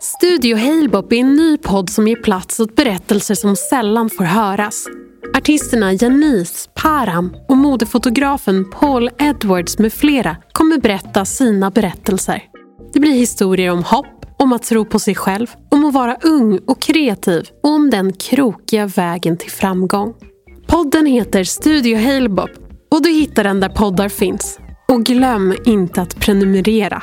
Studio Halebop är en ny podd som ger plats åt berättelser som sällan får höras. Artisterna Janice, Param och modefotografen Paul Edwards med flera kommer berätta sina berättelser. Det blir historier om hopp, om att tro på sig själv, om att vara ung och kreativ och om den krokiga vägen till framgång. Podden heter Studio Halebop och du hittar den där poddar finns. Och glöm inte att prenumerera.